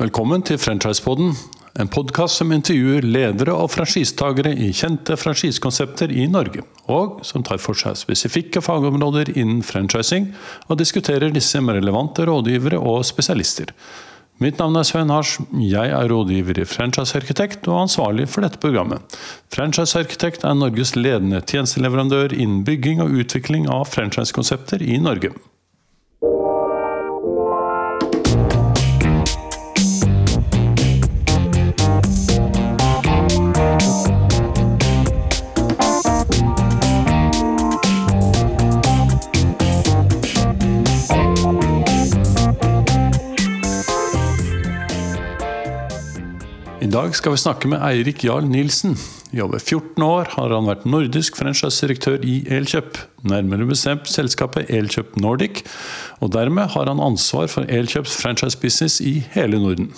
Velkommen til Franchisepodden, en podkast som intervjuer ledere og franchisetagere i kjente franchisekonsepter i Norge, og som tar for seg spesifikke fagområder innen franchising, og diskuterer disse med relevante rådgivere og spesialister. Mitt navn er Svein Hars, jeg er rådgiver i Franchisearkitekt og ansvarlig for dette programmet. Franchisearkitekt er Norges ledende tjenesteleverandør innen bygging og utvikling av franchisekonsepter i Norge. I dag skal vi snakke med Eirik Jarl Nilsen. I over 14 år har han vært nordisk franchisedirektør i Elkjøp, nærmere bestemt selskapet Elkjøp Nordic, og dermed har han ansvar for Elkjøps franchisebusiness i hele Norden.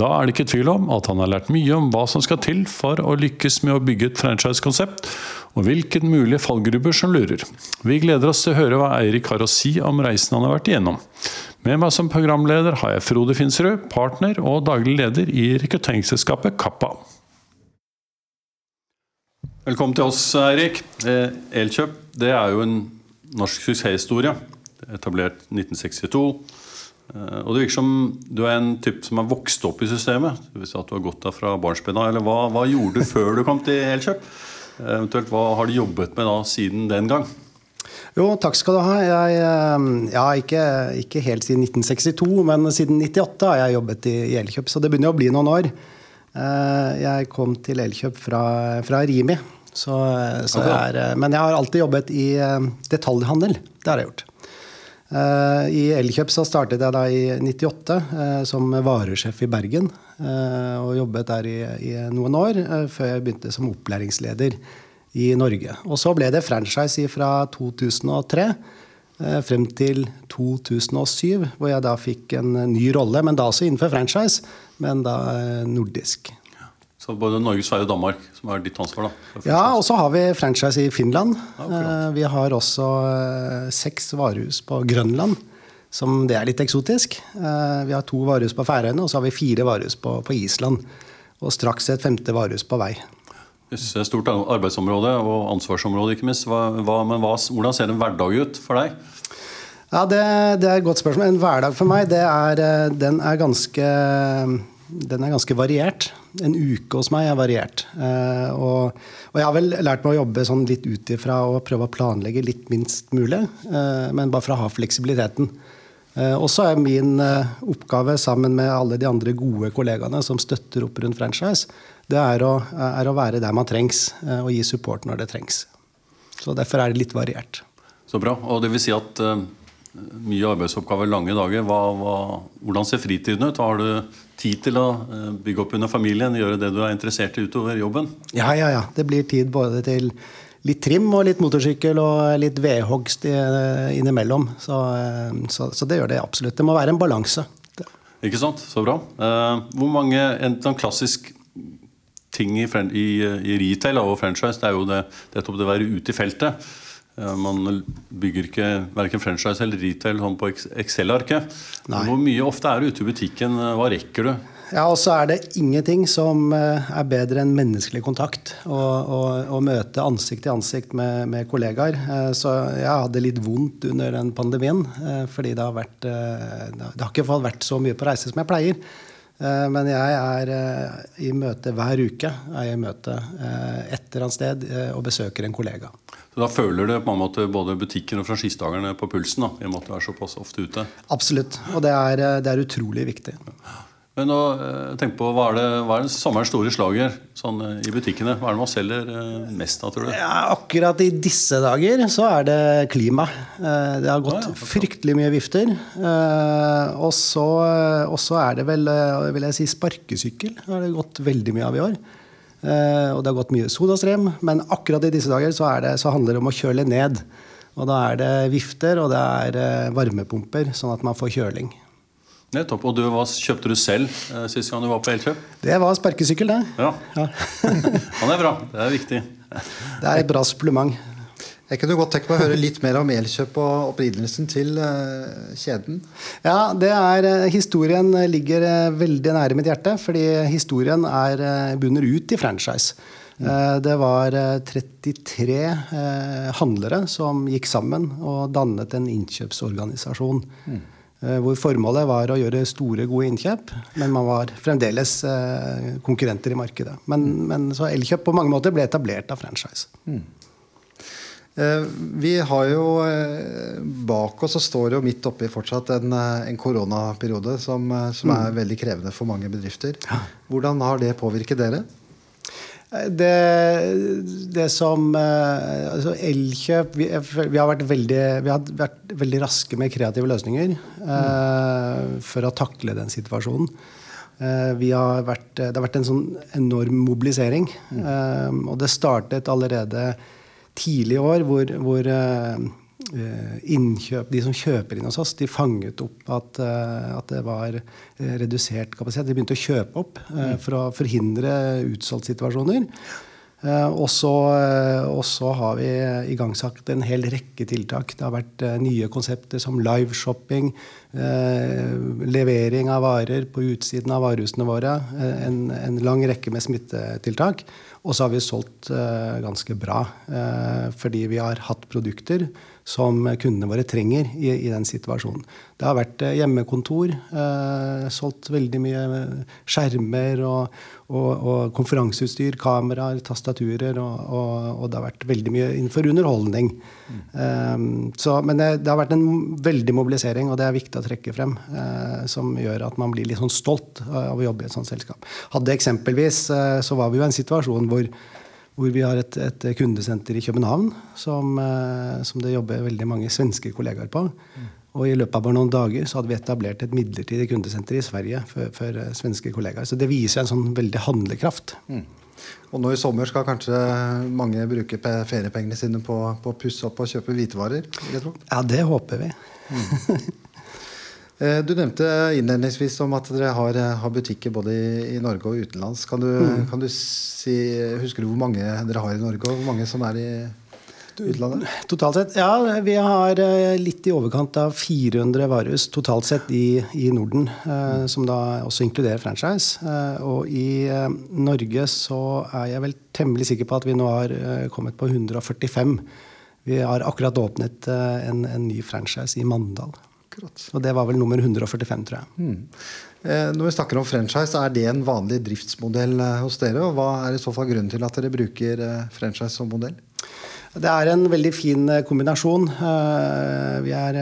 Da er det ikke tvil om at han har lært mye om hva som skal til for å lykkes med å bygge et franchisekonsept, og hvilke mulige fallgrupper som lurer. Vi gleder oss til å høre hva Eirik har å si om reisen han har vært igjennom. Med meg som programleder har jeg Frode Finsrud, partner og daglig leder i rekrutteringsselskapet Kappa. Velkommen til oss, Eirik. Eh, Elkjøp det er jo en norsk suksesshistorie. Etablert 1962. Eh, og Det virker som du er en type som har vokst opp i systemet. Hvis at du har gått fra barnsben av. Hva, hva gjorde du før du kom til Elkjøp? Eh, eventuelt, Hva har du jobbet med da siden den gang? Jo, takk skal du ha. Jeg, ja, ikke, ikke, helt siden 1962, men siden 98 har jeg jobbet i, i Elkjøp, så det begynner å bli noen år. Jeg kom til Elkjøp fra, fra Rimi, så, så jeg er, men jeg har alltid jobbet i detaljhandel. Det har jeg gjort. I Elkjøp så startet jeg da i 98 som varesjef i Bergen. Og jobbet der i, i noen år, før jeg begynte som opplæringsleder i Norge. Og så ble det franchise fra 2003 frem til 2007, hvor jeg da fikk en ny rolle, men da også innenfor franchise, men da nordisk. Så både Norge, Sverige og Danmark som er ditt ansvar? da? Ja, og så har vi franchise i Finland. Ja, vi har også seks varehus på Grønland. Som det er litt eksotisk. Vi har to varehus på Færøyene, og så har vi fire varehus på, på Island. Og straks et femte varehus på vei. Stort arbeidsområde og ansvarsområde, ikke minst. Hva, hva, men hva, hvordan ser en hverdag ut for deg? Ja, det, det, er et godt spørsmål. En hverdag for meg, er, den, er ganske, den er ganske variert. En uke hos meg er variert. Og, og jeg har vel lært meg å jobbe sånn litt ut ifra og prøve å planlegge litt minst mulig. Men bare for å ha fleksibiliteten. Og så er min oppgave, sammen med alle de andre gode kollegaene som støtter opp rundt franchise, det er å, er å, være der man trengs, og gi support når det trengs. Så Derfor er det litt variert. Så bra. Og det vil si at uh, mye arbeidsoppgaver, lange dager. Hva, hva, hvordan ser fritiden ut? Har du tid til å uh, bygge opp under familien, gjøre det du er interessert i utover jobben? Ja, ja, ja. Det blir tid både til litt trim og litt motorsykkel og litt vedhogst innimellom. Så, så, så det gjør det absolutt. Det må være en balanse. Ikke sant? Så bra. Uh, hvor mange, en, en klassisk ting i, i, i, retail og franchise, det er jo det, det, det å være ute i feltet. Man bygger ikke verken franchise eller retail sånn på Excel-arket. Hvor mye ofte er du ute i butikken? Hva rekker du? Ja, og så er det ingenting som er bedre enn menneskelig kontakt. Å møte ansikt til ansikt med, med, kollegaer. Så jeg hadde litt vondt under den pandemien. Fordi det har, vært, det har ikke vært så mye på reise som jeg pleier. Men jeg er i møte hver uke. er jeg i møte et eller annet sted og besøker en kollega. Så Da føler du på en måte både butikken og franchisetakerne på pulsen? da, i og med at du er såpass ofte ute? Absolutt. Og det er, det er utrolig viktig. Men nå, tenk på, Hva er, det, hva er sommerens store slager sånn, i butikkene? Hva er det man selger mest av, tror du? Ja, akkurat i disse dager så er det klima. Det har gått ja, ja, fryktelig mye vifter. Og så, og så er det vel vil jeg si, sparkesykkel. Det har det gått veldig mye av i år. Og det har gått mye sodastrem. Men akkurat i disse dager så, det, så handler det om å kjøle ned. Og da er det vifter og det er varmepumper, sånn at man får kjøling. Nettopp. Og du, hva kjøpte du selv eh, sist gang du var på Elkjøp? Det var sparkesykkel, det. Ja. ja. Han er bra. Det er viktig. Det er et bra supplement. Jeg kunne godt tenke meg å høre litt mer om Elkjøp og opprinnelsen til uh, kjeden. Ja, det er, Historien ligger veldig nære mitt hjerte, fordi historien er bunner ut i franchise. Mm. Det var 33 handlere som gikk sammen og dannet en innkjøpsorganisasjon. Mm. Hvor formålet var å gjøre store, gode innkjøp, men man var fremdeles konkurrenter i markedet. Men, mm. men så Elkjøp på mange måter ble etablert av franchise. Mm. Eh, vi har jo eh, bak oss og står jo midt oppi fortsatt en, eh, en koronaperiode som, som er mm. veldig krevende for mange bedrifter. Hvordan har det påvirket dere? Det, det som altså Elkjøp vi, vi, har vært veldig, vi har vært veldig raske med kreative løsninger mm. for å takle den situasjonen. Har vært, det har vært en sånn enorm mobilisering. Mm. og det startet allerede tidlig i år hvor, hvor innkjøp, de som kjøper inn hos oss, de fanget opp at, uh, at, det var redusert kapasitet. De begynte å kjøpe opp uh, for å forhindre utsolgtsituasjoner. Og så har vi igangsatt en hel rekke tiltak. Det har vært nye konsepter som liveshopping, levering av varer på utsiden av varehusene våre, en, en lang rekke med smittetiltak. Og så har vi solgt ganske bra. Fordi vi har hatt produkter som kundene våre trenger i, i den situasjonen. Det har vært hjemmekontor, hjemmekontor. solgt veldig mye skjermer og, og, og konferanseutstyr, kameraer, tastaturer. Og, og, det har vært veldig mye innenfor underholdning. Mm. Så, men det, det, har vært en veldig mobilisering, og det er viktig å trekke frem. som gjør at man blir litt sånn stolt av å jobbe i et sånt selskap. Hadde eksempelvis, så var vi jo i en situasjon hvor, hvor vi har et, et, kundesenter i København som, eh, som, det jobber veldig mange svenske kollegaer på. Mm. Og i løpet av bare noen dager så hadde vi etablert et midlertidig kundesenter i Sverige for, for eh, svenske kollegaer. Så det viser en sånn veldig handlekraft. Mm. Og nå i sommer skal kanskje mange bruke feriepengene sine på, på å pusse opp og kjøpe hvitevarer? Ja, det håper vi. Mm. Eh, du nevnte innledningsvis om at dere har, eh, har butikker både i, i, Norge og utenlands. Kan du, mm. kan du si, husker du hvor mange dere har i Norge, og hvor mange som er i utlandet? Totalt sett? Ja, vi har eh, litt i overkant av 400 varehus totalt sett i, i Norden. Mm. Som da også inkluderer franchise. Og i Norge så er jeg vel temmelig sikker på at vi nå har kommet på 145. Vi har akkurat åpnet en, en ny franchise i Mandal. Akkurat. Og det var vel nummer 145, tror jeg. Mm. Eh, når vi snakker om franchise, er det en vanlig driftsmodell eh, hos dere? Og hva er i så fall grunnen til at dere bruker eh, franchise som modell? Det er en veldig fin eh, kombinasjon. Vi er,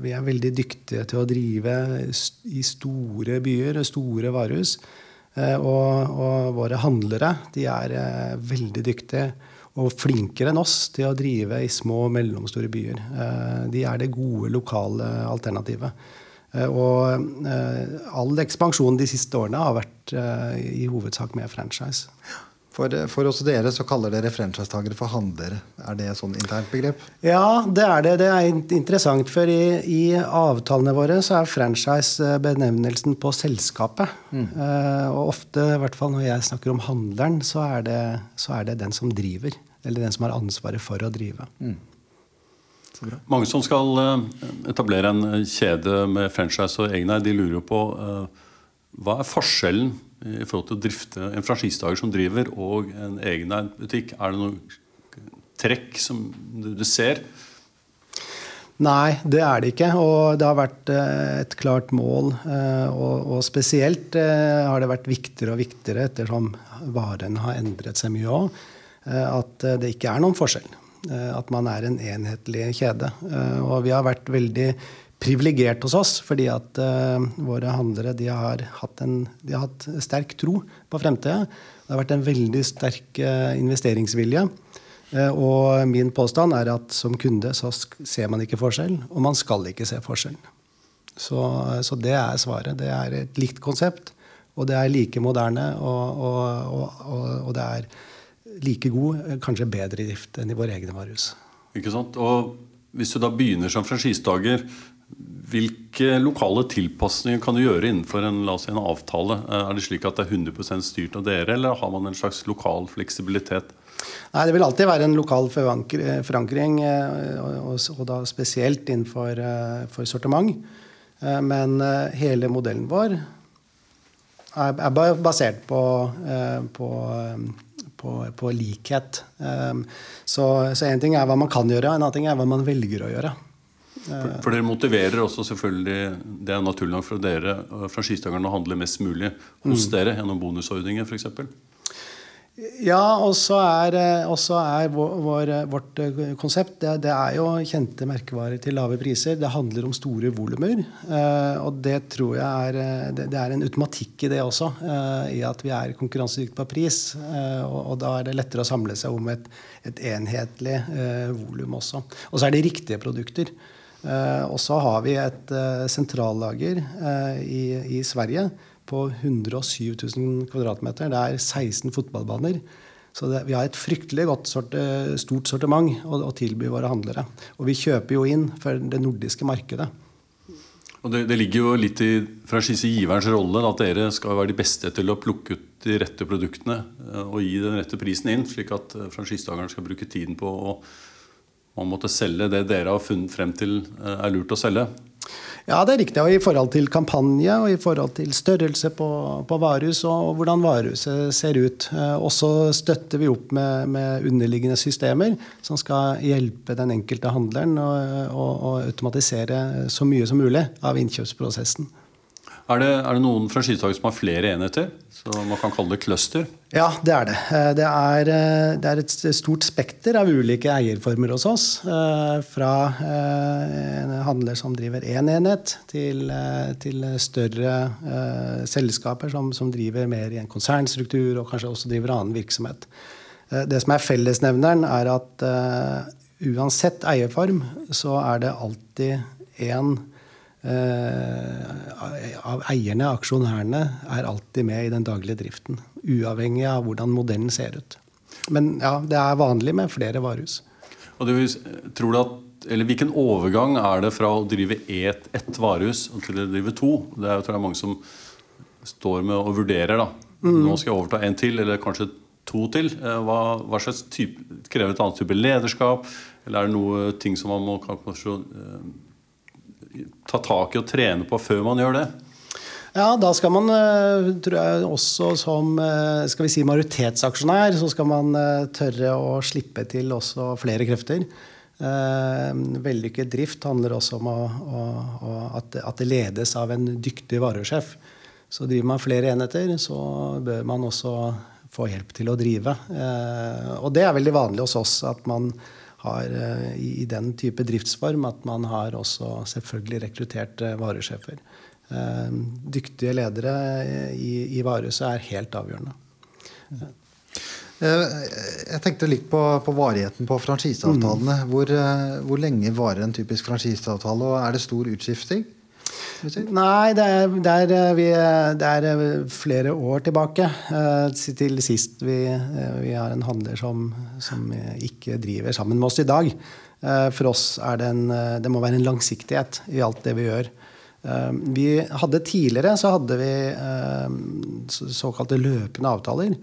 vi er, veldig dyktige til å drive i store byer, store varehus. Og, og våre handlere de er veldig dyktige og flinkere enn oss til å drive i små og mellomstore byer. Eh, de er det gode lokale alternativet. Eh, og eh, all ekspansjon de siste årene har vært i hovedsak med franchise. For, for også dere så kaller dere franchisetakere for handlere. Er det et sånn internt begrep? Ja, det er det. Det er interessant, for i, i avtalene våre så er franchise benevnelsen på selskapet. Mm. Uh, og ofte, i hvert fall når jeg snakker om handleren, så er, det, så er det den som driver. Eller den som har ansvaret for å drive. Mm. Mange som skal eh, etablere en kjede med franchise og egne, de lurer jo på uh, hva er forskjellen i forhold til å drifte en franchisetaker som driver, og en egeneid butikk? Er det noen trekk som du ser? Nei, det er det ikke. Og det har vært eh, et klart mål. Eh, og, spesielt eh, har det vært viktigere og viktigere ettersom varene har endret seg mye òg, at det ikke er noen forskjell. At man er en enhetlig kjede. Og vi har vært veldig privilegert hos oss, fordi at uh, våre handlere de har, hatt en, de har, hatt sterk tro på fremtida. Det har vært en veldig sterk uh, investeringsvilje. Uh, og min påstand er at som kunde så ser man ikke forskjell, og man skal ikke se forskjell. Så, så det er svaret. Det er et likt konsept, og det er like moderne, og, og, og, og det er like god, kanskje bedre drift enn i våre egne varehus. Ikke sant? Og hvis du da begynner som franchisetaker, hvilke lokale tilpasninger kan du gjøre innenfor en, si, en, avtale? Eh, er det slik at det er 100 styrt av dere, eller har man en slags lokal fleksibilitet? Nei, Det vil alltid være en lokal forankring, og, og da spesielt innenfor for sortiment. Men hele modellen vår er basert på, på på, på likhet. Så én ting er hva man kan gjøre, en annen ting er hva man velger å gjøre. For, for, dere motiverer også selvfølgelig Det er naturlig nok for dere franchisetakerne å handle mest mulig hos mm. dere gjennom bonusordninger f.eks.? Ja, og så er, eh, også er vår, vår, eh, vårt eh, konsept det, det, er jo kjente merkevarer til lave priser. Det handler om store volumer. og det tror jeg er det, det, er en automatikk i det også. I at vi er konkurransedyktige på pris. Og, og, da er det lettere å samle seg om et, et enhetlig volum også. Og så er det riktige produkter. Og så har vi et sentrallager i, i Sverige på 107 000 kvadratmeter. Det er 16 fotballbaner. Så det, vi har et fryktelig godt sort, stort sortiment å, å, tilby våre handlere. Og vi kjøper jo inn for det nordiske markedet. Og det, det ligger jo litt i franchisegiverens rolle at dere skal være de beste til å plukke ut de rette produktene eh, og gi den rette prisen inn, slik at eh, franchisetakeren skal bruke tiden på å man måtte selge det dere har funnet frem til eh, er lurt å selge. Ja, det er riktig. Og I forhold til kampanje og i forhold til størrelse på, på varehus og hvordan varehuset ser ut. Og også støtter vi opp med, med, underliggende systemer som skal hjelpe den enkelte handleren å automatisere så mye som mulig av innkjøpsprosessen. Er det, er det noen franchisetakere som har flere enheter? Så man kan kalle det cluster? Ja, det er det. Eh, det er, eh, det er et stort spekter av ulike eierformer hos oss. Eh, fra en handler som driver én en enhet, til, til større selskaper som, som, driver mer i en konsernstruktur og kanskje også driver annen virksomhet. Det som er fellesnevneren, er at uansett eierform så er det alltid én Eh, av eierne, aksjonærene, er alltid med i den daglige driften. Uavhengig av hvordan modellen ser ut. Men ja, det er vanlig med flere varehus. Og du, tror du at, eller Hvilken overgang er det fra å drive ett et varehus til å drive to? Det er jo tror jeg, mange som står med og vurderer. da. Mm. Nå skal jeg overta en til, eller kanskje to til. Eh, hva, hva slags type, Krever et annet type lederskap? Eller er det noe ting som man må kanskje ta tak i og trene på før man gjør det? Ja, da skal man, eh, tror jeg også som eh, skal vi si majoritetsaksjonær, så skal man eh, tørre å slippe til også flere krefter. Vellykket drift handler også om å, å, å, at, det ledes av en dyktig varusjef. Så driver man flere enheter, så bør man også få hjelp til å drive. Og det er veldig vanlig hos oss at man har eh, i den type driftsform at man har også selvfølgelig rekruttert eh, varesjefer. Eh, dyktige ledere i, i varehuset er helt avgjørende. Jeg tenkte litt på, på varigheten på franchiseavtalene. Mm. Hvor, hvor, lenge varer en typisk franchiseavtale, og er det stor utskifting? Nei, det er, det, er, eh, vi, det er, eh, flere år tilbake. Eh, til sist vi, vi har en handler som, som, ikke driver sammen med oss i dag. For oss er det en, det må være en langsiktighet i alt det vi gjør. Vi hadde Tidligere så hadde vi såkalte løpende avtaler.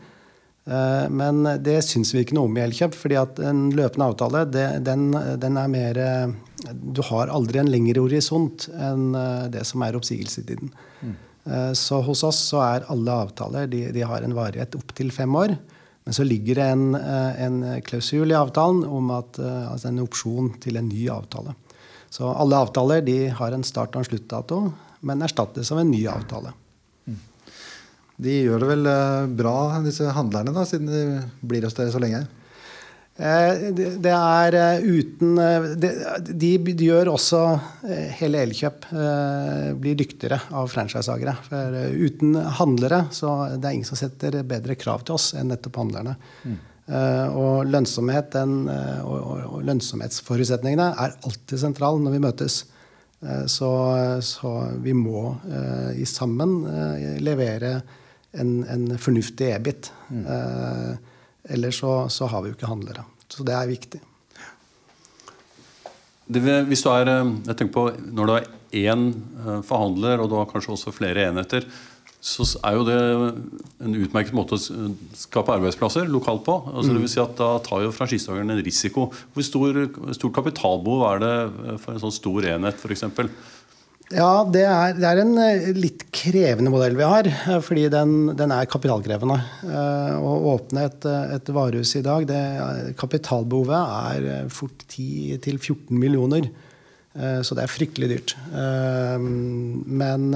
Eh, men det syns vi ikke noe om i Elkjøp. fordi at en løpende avtale den, den, er mer eh, Du har aldri en lengre horisont enn eh, det som er oppsigelsestiden. Mm. Så hos oss så er alle avtaler de, de har en varighet opptil fem år. Men så ligger det en, en klausul i avtalen om at, altså en opsjon til en ny avtale. Så alle avtaler de har en start- og en sluttdato, men erstattes av en ny avtale. De gjør det vel eh, bra, disse handlerne, da, siden de blir hos dere så lenge? Eh, det er eh, uten De gjør også hele Elkjøp blir dyktigere av franchisehagere. Uten handlere så det er ingen som setter bedre krav til oss enn nettopp handlerne. Mm. Og lønnsomhet den, og lønnsomhetsforutsetningene er alltid sentrale når vi møtes. Så, så vi må i sammen levere en, en fornuftig EBIT. Mm. Eh, ellers så, så, har vi jo ikke handlere. Så det er viktig. Det, hvis du er, eh, jeg tenker på Når du har én eh, forhandler, og du har kanskje også flere enheter, så er jo det en utmerket måte å skape arbeidsplasser lokalt på. Altså, det vil si at Da tar jo franchisetakeren en risiko. Hvor stor, stort kapitalbehov er det for en sånn stor enhet f.eks.? Ja, det er, det er, en eh, litt krevende modell vi har. eh, Fordi den, den er kapitalkrevende. Eh, Å åpne et, et varehus i dag, det, kapitalbehovet er fort 10-14 millioner. Så det er fryktelig dyrt. Men,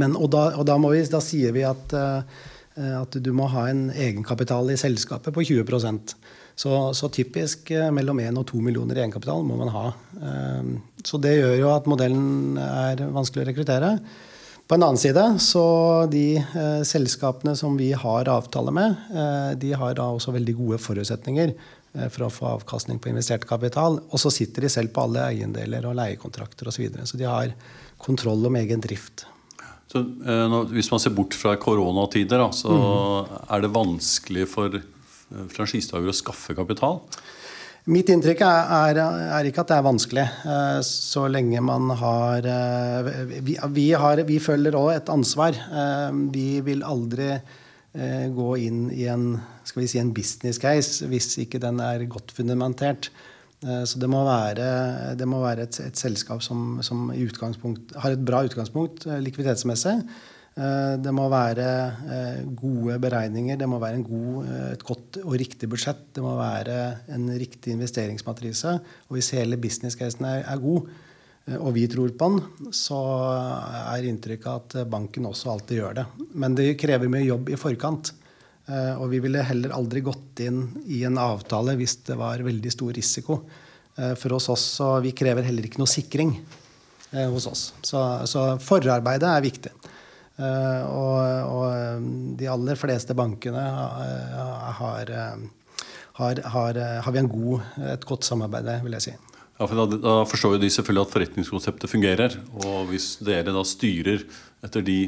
men og, da, og da, vi, da sier vi at, at du må ha en egenkapital i selskapet på 20 så, så typisk eh, mellom 1 og 2 millioner i egenkapital må man ha. Eh, Så det gjør jo at modellen er vanskelig å rekruttere. På en annen side, så de eh, selskapene som vi har avtale med, eh, de har da også veldig gode forutsetninger eh, for å få avkastning på investert kapital. Og så sitter de selv på alle eiendeler og leiekontrakter osv. Så, videre. så de har kontroll om egen drift. Så, eh, hvis man ser bort fra koronatider, da, så er det vanskelig for franchisetakere å skaffe kapital? Mitt inntrykk er, er, er ikke at det er vanskelig, eh, så lenge man har eh, Vi, vi, har, vi følger òg et ansvar. Vi vil aldri gå inn i en, skal vi si, en business case hvis ikke den er godt fundamentert. Eh, Så det må være, det må være et, et selskap som, som har et bra utgangspunkt eh, likviditetsmessig. Eh, Det må være gode beregninger, det må være god, et godt og riktig budsjett. Det må være en riktig investeringsmatrise. Og hvis hele business-casen er, er god, og vi tror på den, så er inntrykket at banken også alltid gjør det. Men det krever mye jobb i forkant. Eh, Og vi ville heller aldri gått inn i en avtale hvis det var veldig stor risiko. Eh, For oss, så Vi krever heller ikke noe sikring eh, hos oss. Så, så forarbeidet er viktig. Og, og de aller fleste bankene har, har, har, har vi god, et godt samarbeid med, vil jeg si. Ja, for da, da forstår jo de selvfølgelig at forretningskonseptet fungerer. Og hvis dere da styrer etter de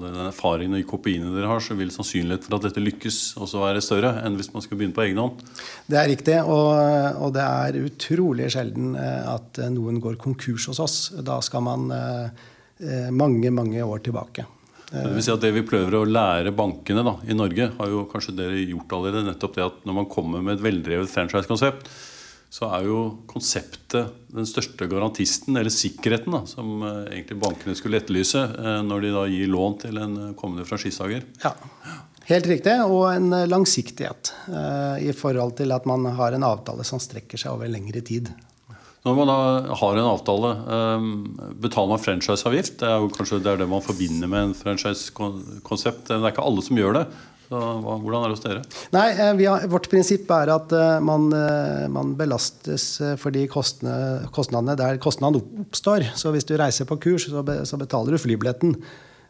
den erfaringen og de kopiene dere har, så vil sannsynligheten for at dette lykkes også være større enn hvis man skal begynne på egen hånd. Det er riktig, og, og det er utrolig sjelden eh, at eh, noen går konkurs hos oss. Da skal man eh, mange, mange år tilbake. Det vil si at det vi prøver å lære bankene da, i Norge, har jo kanskje dere gjort allerede. Nettopp det at når man kommer med et veldrevet franchise-konsept, så er jo konseptet den største garantisten, eller sikkerheten, da, som eh, egentlig bankene skulle etterlyse eh, når de da gir lån til en eh, kommende franchisehager. Ja, Helt riktig, og en langsiktighet i forhold til at man har en avtale som strekker seg over lengre tid. Når man da har en avtale, eh, betaler man franchiseavgift. Det er jo kanskje det, er det man forbinder med en franchisekonsept. Det er ikke alle som gjør det. Så hvordan er det hos dere? Nei, eh, har, Vårt prinsipp er at eh, man, eh, man belastes for de kostnadene, kostnadene der kostnaden oppstår. Så hvis du reiser på kurs, så, be, så betaler du flybilletten.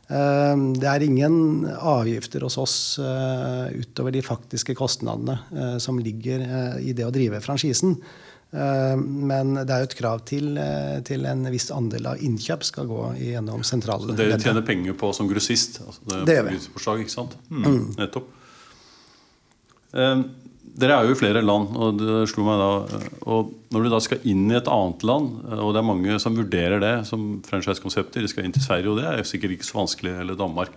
Det er ingen avgifter hos oss utover de faktiske kostnadene som ligger i det å drive franchisen. Eh, Men det er jo et krav til, eh, til en viss andel av innkjøp skal gå gjennom sentrale Så dere tjener penger på som grossist? Altså det, Det gjør vi. ikke sant? Mm, Nettopp. Eh, dere er jo i flere land, og det slo meg da Og når du da skal inn i et annet land, og det er mange som vurderer det som franchise-konsepter, de skal inn til Sverige, og det er jo sikkert ikke så vanskelig, eller Danmark.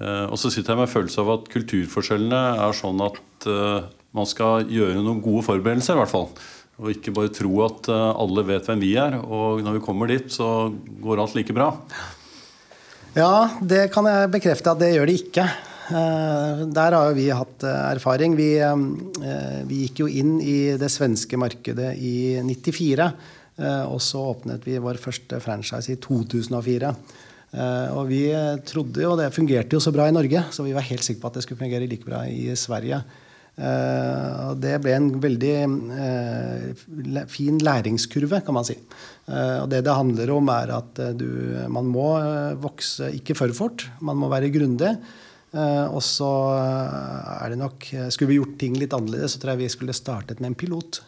Og så sitter jeg med en følelse av at kulturforskjellene er sånn at man skal gjøre noen gode forberedelser, i hvert fall. Og ikke bare tro at eh, alle vet hvem vi er, og når vi kommer dit, så går alt like bra. Ja, det kan jeg bekrefte at det gjør det ikke. Eh, Der har vi hatt eh, erfaring. Vi, vi gikk jo inn i det svenske markedet i 94. eh, Og så åpnet vi vår første franchise i 2004. Eh, Og vi trodde jo det fungerte jo så bra i Norge, så vi var helt sikre på at det skulle fungere like bra i Sverige. Eh, og det ble en veldig eh, fin læringskurve, kan man si. Eh, og det det handler om, er at du, man må vokse ikke for fort. Man må være grundig. Og så er det nok Skulle vi gjort ting litt annerledes, så tror jeg vi skulle startet med en pilot.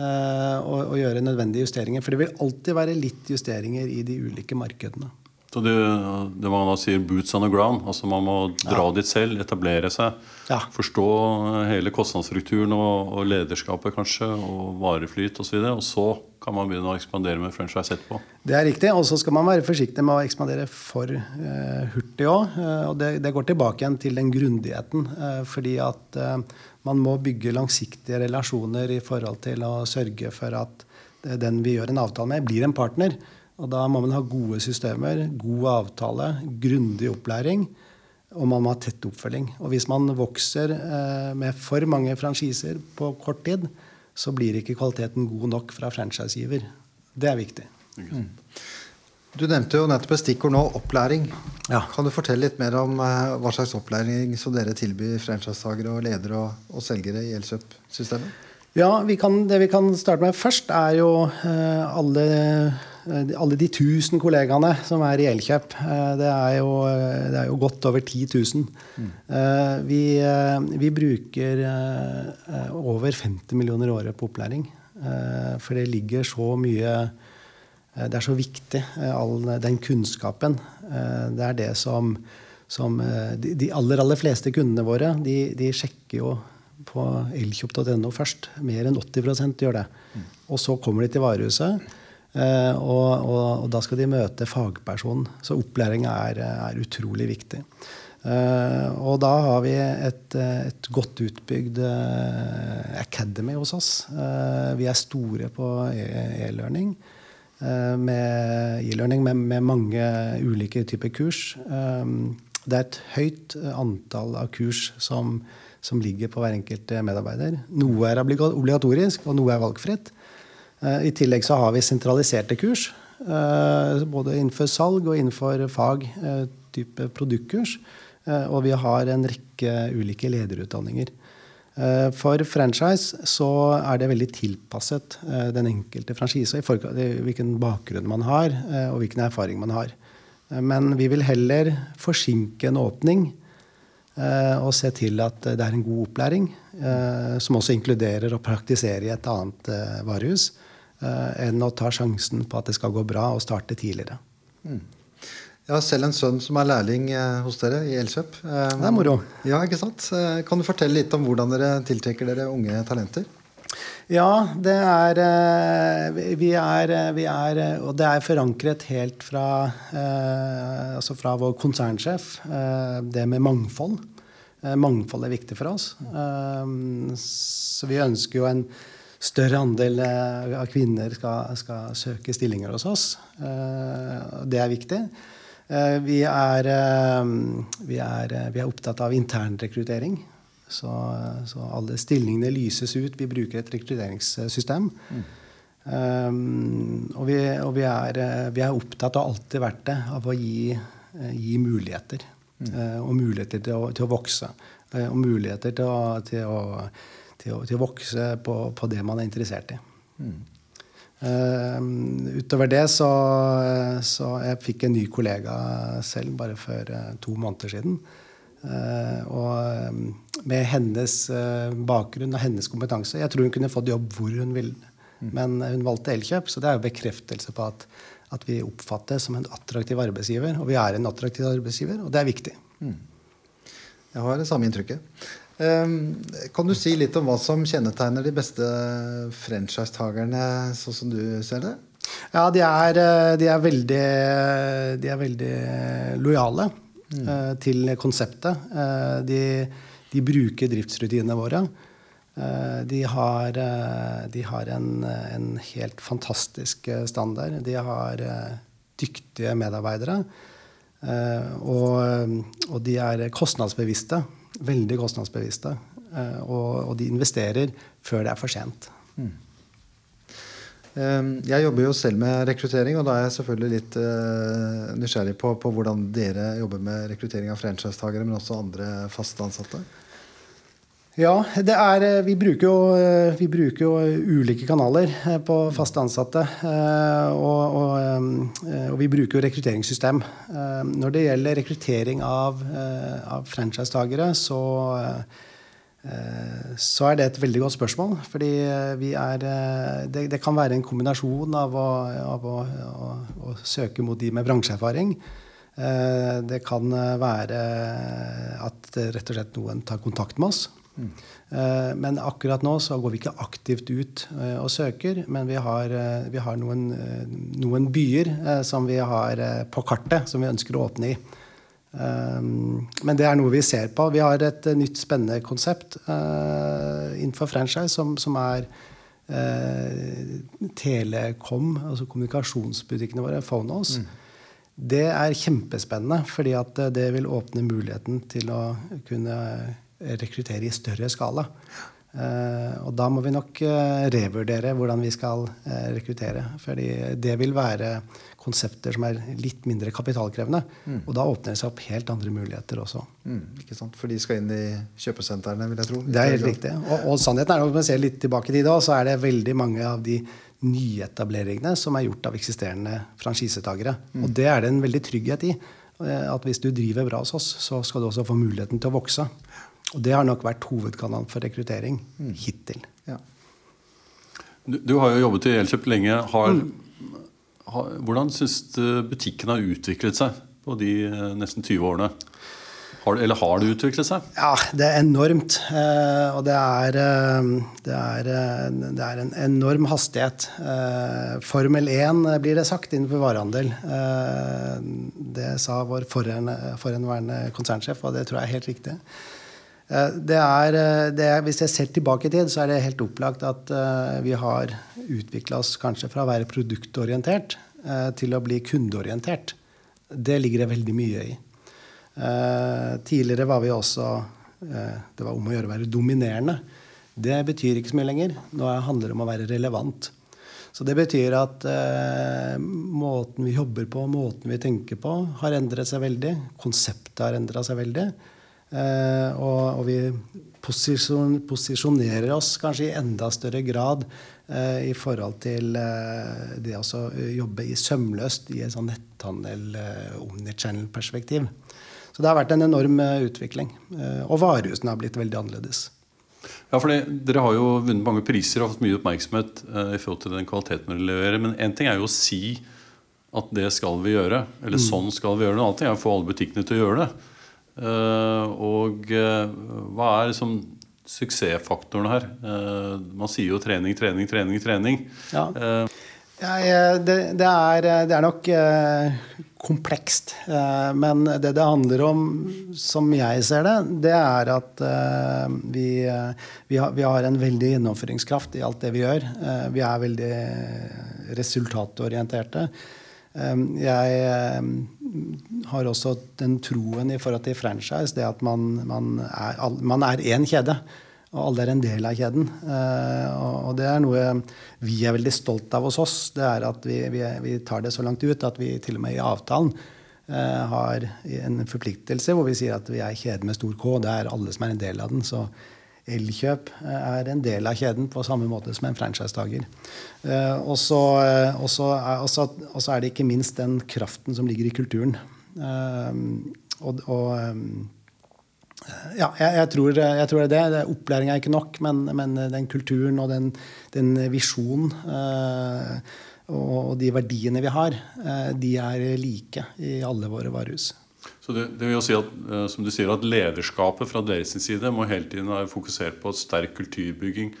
Og, og gjøre nødvendige justeringer. For det vil alltid være litt justeringer i de ulike markedene. Så det, det man da sier 'boots on the ground'. altså Man må dra dit selv, etablere seg. Ja. Forstå hele kostnadsstrukturen og, og lederskapet kanskje, og vareflyt osv. Og, så og så kan man begynne å ekspandere med franchise etterpå. Det er riktig. Og så skal man være forsiktig med å ekspandere for eh, hurtig òg. og det, det, går tilbake igjen til den grundigheten. Eh, fordi at eh, man må bygge langsiktige relasjoner i forhold til å sørge for at den vi gjør en avtale med, blir en partner. Og da må man ha gode systemer, god avtale, grundig opplæring. Og man må ha tett oppfølging. Og hvis man vokser eh, med for mange franchiser på kort tid, så blir ikke kvaliteten god nok fra franchisegiver. Det er viktig. Mm. Du nevnte jo nettopp et stikkord nå, opplæring. Ja. Kan du fortelle litt mer om eh, hva slags opplæring som dere tilbyr franchisetakere og ledere og, og selgere i Elkjøp-systemet? Ja, vi kan, Det vi kan starte med først, er jo eh, alle alle de tusen kollegaene som er i Elkjøp. Eh, det er jo, eh, det er jo godt over 10 000. Mm. Vi, vi, bruker over 50 millioner i året på opplæring. For det ligger så mye Det er så viktig, all den kunnskapen. Det er det som, som de, aller, aller fleste kundene våre de, de sjekker jo på elkjøp.no først. Mer enn 80% gjør det. Mm. Og så kommer de til varehuset. Eh, og, og, og, da skal de møte fagpersonen. Så opplæringa er, er utrolig viktig. Uh, og da har vi et, et godt utbygd uh, academy hos oss. Vi er store på e- e-learning. med e-learning med, med, mange ulike typer kurs. det er et høyt antall av kurs som, som ligger på hver enkelt medarbeider. Noe er obligatorisk, og noe er valgfritt. Eh, I tillegg så har vi sentraliserte kurs. Eh, både innenfor salg og innenfor fag. Eh, type produktkurs. Og vi har en rekke ulike lederutdanninger. For franchise så er det veldig tilpasset den enkelte franchise. Hvilken bakgrunn man har, og hvilken erfaring man har. Men vi vil heller forsinke en åpning og se til at det er en god opplæring, som også inkluderer å praktisere i et annet varehus. Eh, enn å ta sjansen på at det skal gå bra og starte tidligere. Mm. Jeg har selv en sønn som er lærling eh, hos dere i Elkjøp. Det er moro. Ja, ikke sant? Eh, kan du fortelle litt om hvordan dere tiltrekker dere unge talenter? Ja, det er Vi er, vi er Og det er forankret helt fra, altså fra vår konsernsjef, det med mangfold. Mangfold er viktig for oss. Så vi ønsker jo en større andel eh, av kvinner skal, skal, søke stillinger hos oss. Eh, det er viktig. Eh, vi er, vi er, vi er opptatt av internrekruttering. Så, så, alle stillingene lyses ut. Vi bruker et rekrutteringssystem. Mm. Um, og, vi, og vi, er, vi, er, opptatt, og alltid vært det, av å gi, gi muligheter. Mm. Uh, og muligheter til å, til å vokse. Uh, og muligheter til å, til å til å, til å vokse på, på, det man er interessert i. Mm. Uh, utover det så, så jeg fikk en ny kollega selv bare for to måneder siden. Uh, og med hennes bakgrunn og hennes kompetanse Jeg tror hun kunne fått jobb hvor hun ville. Mm. Men hun valgte Elkjøp, så det er jo bekreftelse på at, at vi oppfattes som en attraktiv arbeidsgiver. Og vi er en attraktiv arbeidsgiver, og det er viktig. Mm. Jeg har det samme inntrykket. Ehm, kan du si litt om hva som kjennetegner de beste franchisetakerne, sånn som du ser det? Ja, de er, eh, de er, veldig, de er veldig, lojale mm. Eh, til konseptet. Eh, de, de, bruker driftsrutinene våre. De har, de har en, en, helt fantastisk standard. De har dyktige medarbeidere. Og, og de er kostnadsbevisste veldig kostnadsbevisste. Eh, og, og, de investerer før det er for sent. Mm. Jeg jobber jo selv med rekruttering, og da er jeg selvfølgelig litt nysgjerrig på, på, hvordan dere jobber med rekruttering av franchisetagere, men også andre faste ansatte. Ja, er, eh, vi, bruker jo, eh, vi, bruker jo, ulike kanaler eh, på faste ansatte. Og, og, og vi bruker jo rekrutteringssystem. Når det gjelder rekruttering av, av franchisetakere, så, Eh, så er det et veldig godt spørsmål. Fordi er Det, det kan være en kombinasjon av, å, av å, å, å, søke mot de med bransjeerfaring. Det kan være at rett og slett noen tar kontakt med oss. Mm. Men akkurat nå så går vi ikke aktivt ut og søker. Men vi har, vi har noen, noen, byer som vi har på kartet, som vi ønsker å åpne i. Men det er noe vi ser på. Vi har et nytt, spennende konsept innenfor franchise som, som er Telekom, altså kommunikasjonsbutikkene våre, Phonos. Mm. Det er kjempespennende, fordi at det vil åpne muligheten til å kunne rekruttere i større skala. Uh, og da må vi nok revurdere hvordan vi skal rekruttere. fordi det vil være konsepter som er litt mindre kapitalkrevende. Mm. Og da åpner det seg opp helt andre muligheter også. Mm, ikke sant? For de skal inn i kjøpesentrene, vil jeg tro. Det er helt riktig. Og, og sannheten er at når vi ser litt tilbake i tid, så er det veldig mange av de nyetableringene som er gjort av eksisterende franchisetakere. Mm. Og det er det en veldig trygghet i. Eh, at hvis du driver bra hos oss, så skal du også få muligheten til å vokse. Og det har nok vært hovedkanalen for rekruttering mm. hittil. Ja. Du, du, har jo jobbet i Elkjøp lenge. Har mm. Hvordan syns du butikken har utviklet seg på de eh, nesten 20 årene? Har, eller har det utviklet seg? Ja, det er enormt. Eh, og det er, eh, det, er, det er, en enorm hastighet. Formel 1 blir det sagt innenfor varehandel. Det sa vår forhenværende konsernsjef, og det tror jeg er helt riktig. Det er, det er, hvis jeg ser tilbake i tid, så er det helt opplagt at vi har utvikla oss kanskje fra å være produktorientert Eh, til å bli kundeorientert. Det ligger det veldig mye i. Eh, tidligere var vi også eh, Det var om å gjøre å være dominerende. Det betyr ikke så mye lenger. Nå handler det om å være relevant. Så det betyr at eh, måten vi jobber på, måten vi tenker på, har endret seg veldig. Konseptet har endra seg veldig. Eh, og, og, vi posisjon, posisjonerer oss kanskje i enda større grad Eh, i forhold til eh, det å jobbe i sømløst i et sånn netthandel-omnichannel-perspektiv. Eh, Så det har vært en enorm utvikling. Og varehusene har blitt veldig annerledes. Ja, fordi Dere har jo vunnet mange priser og fått mye oppmerksomhet i forhold til den kvaliteten dere leverer. Men én ting er jo å si at det skal vi gjøre, eller mm. sånn skal vi gjøre det. En annen ting er å få alle butikkene til å gjøre det. Og hva er liksom suksessfaktoren her? Eh, man sier jo trening, trening, trening, trening. Ja. Eh, det, det, er, det, er, nok eh, komplekst. men det det handler om, som jeg ser det, det er at vi, vi, har, vi, har, en veldig gjennomføringskraft i alt det vi gjør. vi er veldig resultatorienterte. Jeg har også den troen i forhold til franchise, det at man, man er, man er én kjede. Og alle er en del av kjeden. Eh, og det er noe vi er veldig stolt av hos oss. Det er at vi, vi, vi tar det så langt ut at vi til og med i avtalen eh, har en forpliktelse hvor vi sier at vi er kjeden med stor K. Det er alle som er en del av den. Så Elkjøp eh, er en del av kjeden på samme måte som en franchisetaker. Og så er det ikke minst den kraften som ligger i kulturen. Og, og ja, jeg, jeg, tror, jeg, tror, det. det Opplæring er ikke nok, men, men den kulturen og den, den visjonen eh, og de verdiene vi har, eh, de er like i alle våre varehus. Så det, det, vil jo si at, eh, som du sier, at Lederskapet fra deres side må hele tiden være fokusert på sterk kulturbygging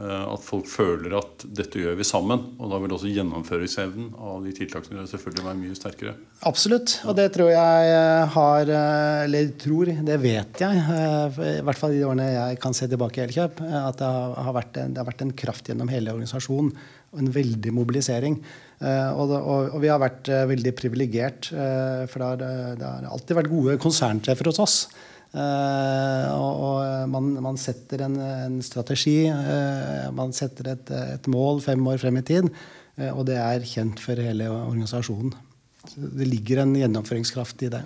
at folk føler at dette gjør vi sammen. Og da vil også gjennomføringsevnen av de tiltakene selvfølgelig være mye sterkere. Absolutt. Og det tror jeg eh, har eh, Eller tror, det vet jeg. I hvert fall i de årene jeg kan se tilbake i Elkjøp. At det har, vært en, det har vært en kraft gjennom hele organisasjonen. Og en veldig mobilisering. Og, og, og vi har vært veldig privilegert. For det har, det har alltid vært gode konsernsjefer hos oss. Uh, og, man, man, setter en, en strategi, uh, man setter et, et, mål fem år frem i tid, uh, og det er kjent for hele organisasjonen. Så det ligger en gjennomføringskraft i det.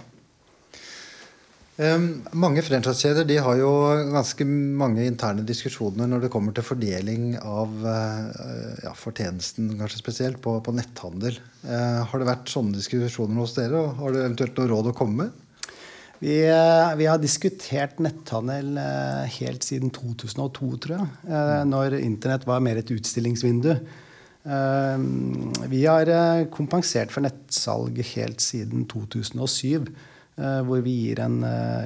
Um, mange franchisekjeder de har jo ganske mange interne diskusjoner når det kommer til fordeling av ja, fortjenesten, kanskje spesielt, på, på netthandel. har det vært sånne diskusjoner hos dere? og Har du eventuelt noe råd å komme med? Vi, eh, vi, har diskutert netthandel eh, helt siden 2002, tror jeg. Eh, når internett var mer et utstillingsvindu. Vi har kompensert for nettsalg helt siden 2007. Hvor vi gir en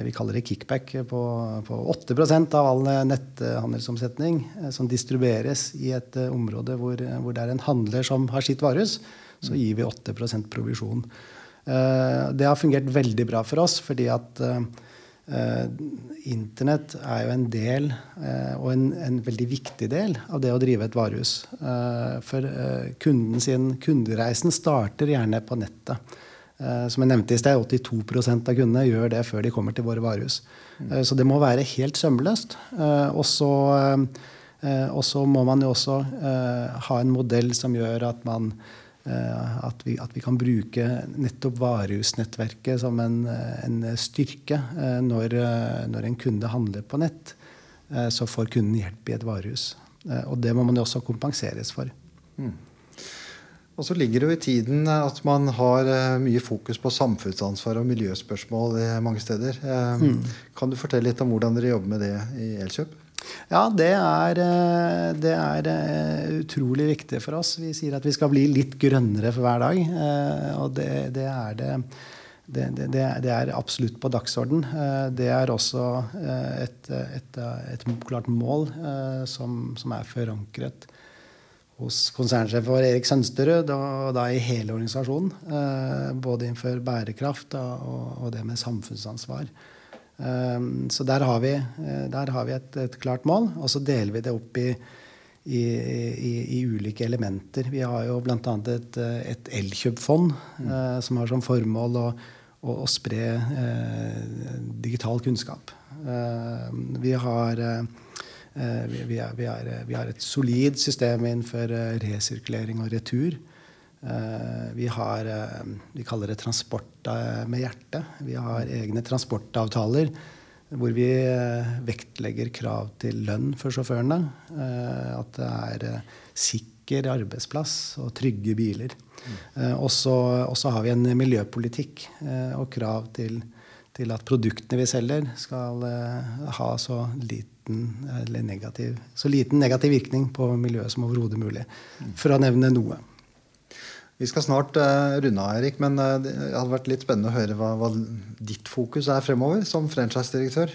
vi kaller det kickback på, på 8% av all netthandelsomsetning som distribueres i et område hvor, hvor det er en handler som har sitt varehus. Så gir vi 8% provisjon. Eh, det har fungert veldig bra for oss, fordi at eh, Internett er jo en del, eh, og en, en, veldig viktig del, av det å drive et varehus. For kunden sin kundereisen starter gjerne på nettet. Som jeg nevnte i sted, 82% av kundene gjør det før de kommer til våre varehus. Så det må være helt sømløst. Og så må man jo også ha en modell som gjør at man Eh, at vi, at vi, kan bruke nettopp varehusnettverket som en, en styrke. Eh, når, når, en kunde handler på nett, eh, så får kunden hjelp i et varehus. Og det må man jo også kompenseres for. Mm. Og så ligger det jo i tiden at man har mye fokus på samfunnsansvar og miljøspørsmål mange steder. Mm. Kan du fortelle litt om hvordan dere jobber med det i Elkjøp? Ja, det er, eh, det er, eh, utrolig viktig for oss. Vi sier at vi skal bli litt grønnere for hver dag. Eh, og det, det er det. Det, det, det, er absolutt på dagsorden. Det er også et, et, et klart mål som, som, er forankret hos konsernsjef vår Erik Sønsterud og da i hele organisasjonen. Både innenfor bærekraft og, og det med samfunnsansvar. Ehm, så der har vi, eh, der har vi et, et, klart mål. Og så deler vi det opp i, i, i, i ulike elementer. Vi har jo bl.a. et, et elkjøpfond mm. eh, som har som formål å, å, å spre eh, digital kunnskap. Eh, vi har eh, vi, vi, er, vi, er, vi, har et solid system innenfor eh, resirkulering og retur. Eh, vi har eh, Vi kaller det transport eh, med hjertet. Vi har egne transportavtaler hvor vi vektlegger krav til lønn for sjåførene. At det er sikker arbeidsplass og trygge biler. Mm. Og så har vi en miljøpolitikk og krav til, til, at produktene vi selger, skal ha så liten, negativ, så liten negativ virkning på miljøet som overhodet mulig. For å nevne noe. Vi skal snart uh, runde av, Erik, men uh, det hadde vært litt spennende å høre hva, hva ditt fokus er fremover som franchise-direktør.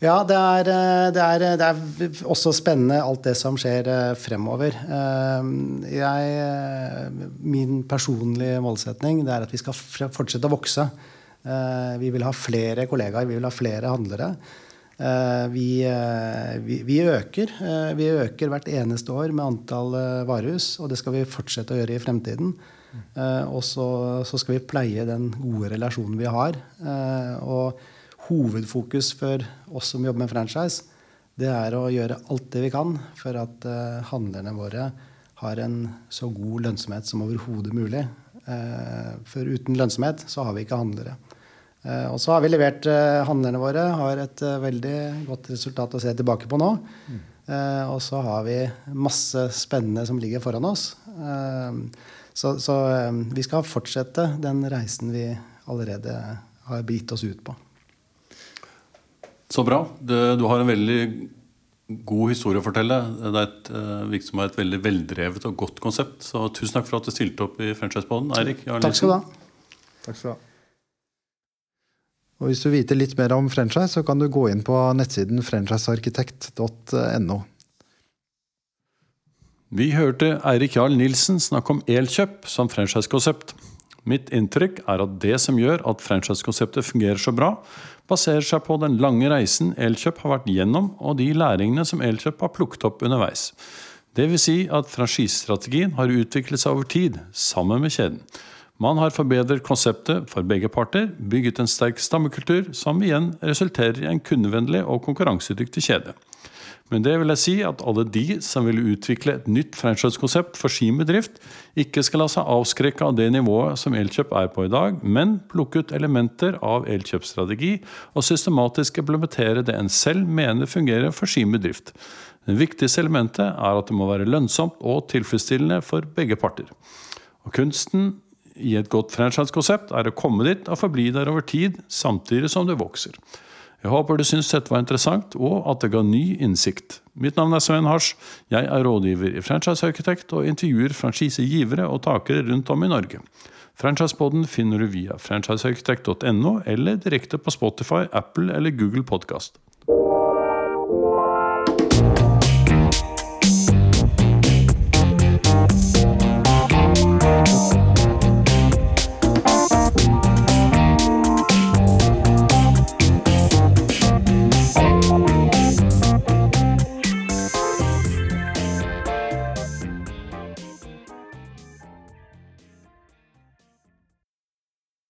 Ja, det er, eh, det, er, det er, også spennende alt det som skjer fremover. Jeg, min personlige målsetning er at vi skal fortsette å vokse. Vi vil ha flere kollegaer, vi vil ha flere handlere. Eh, vi, eh, vi, vi, øker. Eh, vi øker hvert eneste år med antall varehus, og det skal vi fortsette å gjøre i fremtiden. Og så, så skal vi pleie den gode relasjonen vi har. Og hovedfokus for oss som jobber med franchise, det er å gjøre alt det vi kan for at handlerne våre har en så god lønnsomhet som overhodet mulig. For uten lønnsomhet så har vi ikke handlere. Eh, og så har vi levert eh, handlerne våre. Har et eh, veldig godt resultat å se tilbake på nå. Mm. Og så har vi masse spennende som ligger foran oss. Så, så vi skal fortsette den reisen vi allerede har begitt oss ut på. Så bra. Du har en veldig god historie å fortelle. Det er et, virker som et veldig veldrevet og godt konsept. Så tusen takk for at du stilte opp i Franchise-poden, Eirik. Takk skal du ha. Takk skal du ha. Og Hvis du vil vite litt mer om franchise, så kan du gå inn på nettsiden franchisearkitekt.no. Vi hørte Eirik Jarl Nilsen snakke om Elkjøp som franchisekonsept. Mitt inntrykk er at det som gjør at franchisekonseptet fungerer så bra, baserer seg på den lange reisen Elkjøp har vært gjennom, og de læringene som Elkjøp har plukket opp underveis. Vil si at franchisestrategien har utviklet seg over tid, sammen med kjeden. Man har forbedret konseptet for begge parter, bygget en sterk stammekultur, som igjen resulterer i en kundevennlig og konkurransedyktig kjede. Men det vil jeg si at alle de som vil utvikle et nytt franchisekonsept for sin bedrift, ikke skal la seg avskrekke av det nivået som Elkjøp er på i dag, men plukke ut elementer av Elkjøp-strategi og systematisk implementere det en selv mener fungerer for sin bedrift. Det viktigste elementet er at det må være lønnsomt og tilfredsstillende for begge parter. Og kunsten i et godt franchisekonsept er å komme dit og forbli der over tid, samtidig som det vokser. Jeg håper du syns dette var interessant, og at det ga ny innsikt. Mitt navn er Svein Hars. Jeg er rådgiver i Franchisearkitekt og intervjuer franchisegivere og takere rundt om i Norge. Franchisepoden finner du via franchisearkitekt.no eller direkte på Spotify, Apple eller Google Podkast.